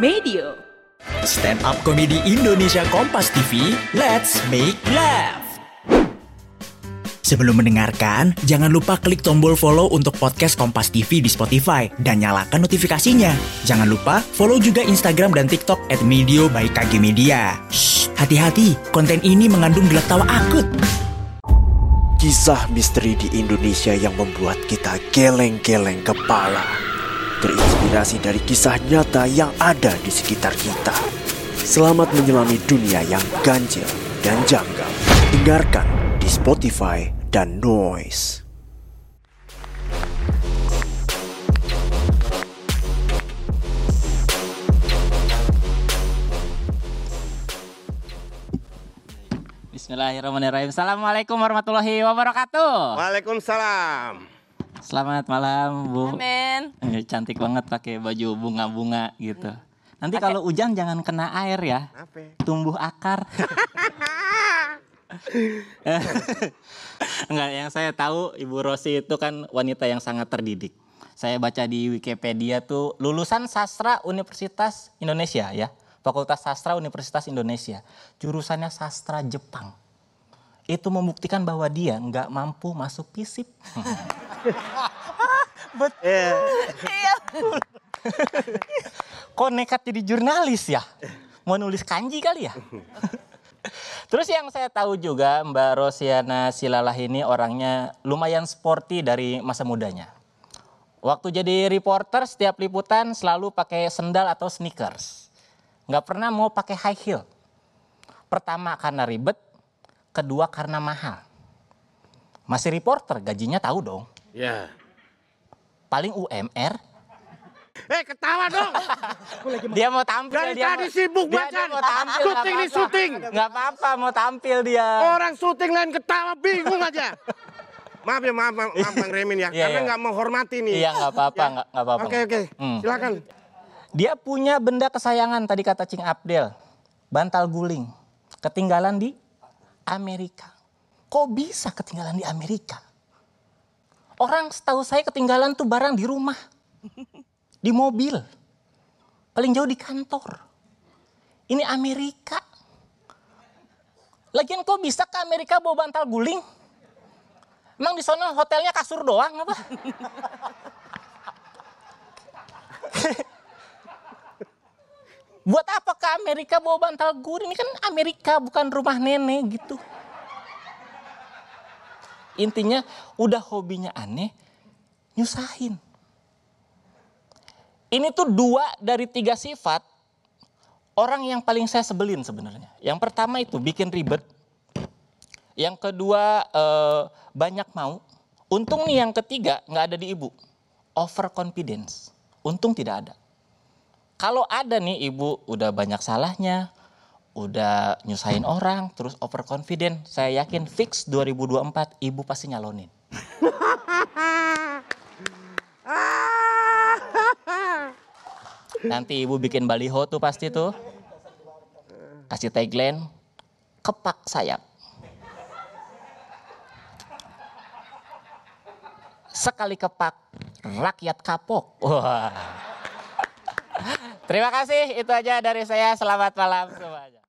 Medio. Stand up komedi Indonesia Kompas TV, let's make laugh. Sebelum mendengarkan, jangan lupa klik tombol follow untuk podcast Kompas TV di Spotify dan nyalakan notifikasinya. Jangan lupa follow juga Instagram dan TikTok at Medio by KG Media. Shh, hati-hati, konten ini mengandung gelak tawa akut. Kisah misteri di Indonesia yang membuat kita geleng-geleng kepala. Terinspirasi dari kisah nyata yang ada di sekitar kita. Selamat menyelami dunia yang ganjil dan janggal. Dengarkan di Spotify dan Noise. Bismillahirrahmanirrahim. Assalamualaikum warahmatullahi wabarakatuh. Waalaikumsalam. Selamat malam, Bu. Amin. Eh, Cantik banget pakai baju bunga-bunga gitu. Nanti kalau hujan jangan kena air ya. Apa? Tumbuh akar. Enggak, yang saya tahu Ibu Rosi itu kan wanita yang sangat terdidik. Saya baca di Wikipedia tuh lulusan sastra Universitas Indonesia ya. Fakultas Sastra Universitas Indonesia. Jurusannya sastra Jepang. Itu membuktikan bahwa dia nggak mampu masuk FISIP. Betul. Kok nekat jadi jurnalis ya? Mau nulis kanji kali ya? Terus yang saya tahu juga Mbak Rosiana Silalah ini orangnya lumayan sporty dari masa mudanya. Waktu jadi reporter setiap liputan selalu pakai sendal atau sneakers. Nggak pernah mau pakai high heel. Pertama karena ribet, kedua karena mahal. Masih reporter gajinya tahu dong. Ya. Paling UMR. Eh ketawa dong. Dia mau tampil. Dari dia tadi mau- sibuk dia, bacan. dia mau tampil. nggak Syuting nih, apa-apa. syuting. Nggak apa-apa mau tampil dia. Orang syuting lain ketawa bingung aja. Maaf ya, maaf, maaf, maaf Bang Remin ya. Iya, Karena iya. nggak menghormati nih. Iya nggak apa-apa, Ya. nggak nggak apa-apa. Oke, oke. Hmm. Silakan. Dia punya benda kesayangan tadi kata Cing Abdel. Bantal guling. Ketinggalan di Amerika. Kok bisa ketinggalan di Amerika? Orang setahu saya ketinggalan tuh barang di rumah. Di mobil. Paling jauh di kantor. Ini Amerika. Lagian kok bisa ke Amerika bawa bantal guling? Emang di sana hotelnya kasur doang apa? Buat apa ke Amerika bawa bantal guling? Ini kan Amerika bukan rumah nenek gitu. Intinya udah hobinya aneh, nyusahin. Ini tuh dua dari tiga sifat orang yang paling saya sebelin sebenarnya. Yang pertama itu bikin ribet. Yang kedua eh, banyak mau. Untung nih yang ketiga nggak ada di ibu. Overconfidence. Untung tidak ada. Kalau ada nih ibu udah banyak salahnya, udah nyusahin orang, terus overconfident, saya yakin fix 2024 ibu pasti nyalonin. Nanti ibu bikin baliho tuh pasti tuh. Kasih tagline, kepak sayap. Sekali kepak, rakyat kapok. Wah. Terima kasih, itu aja dari saya. Selamat malam semua.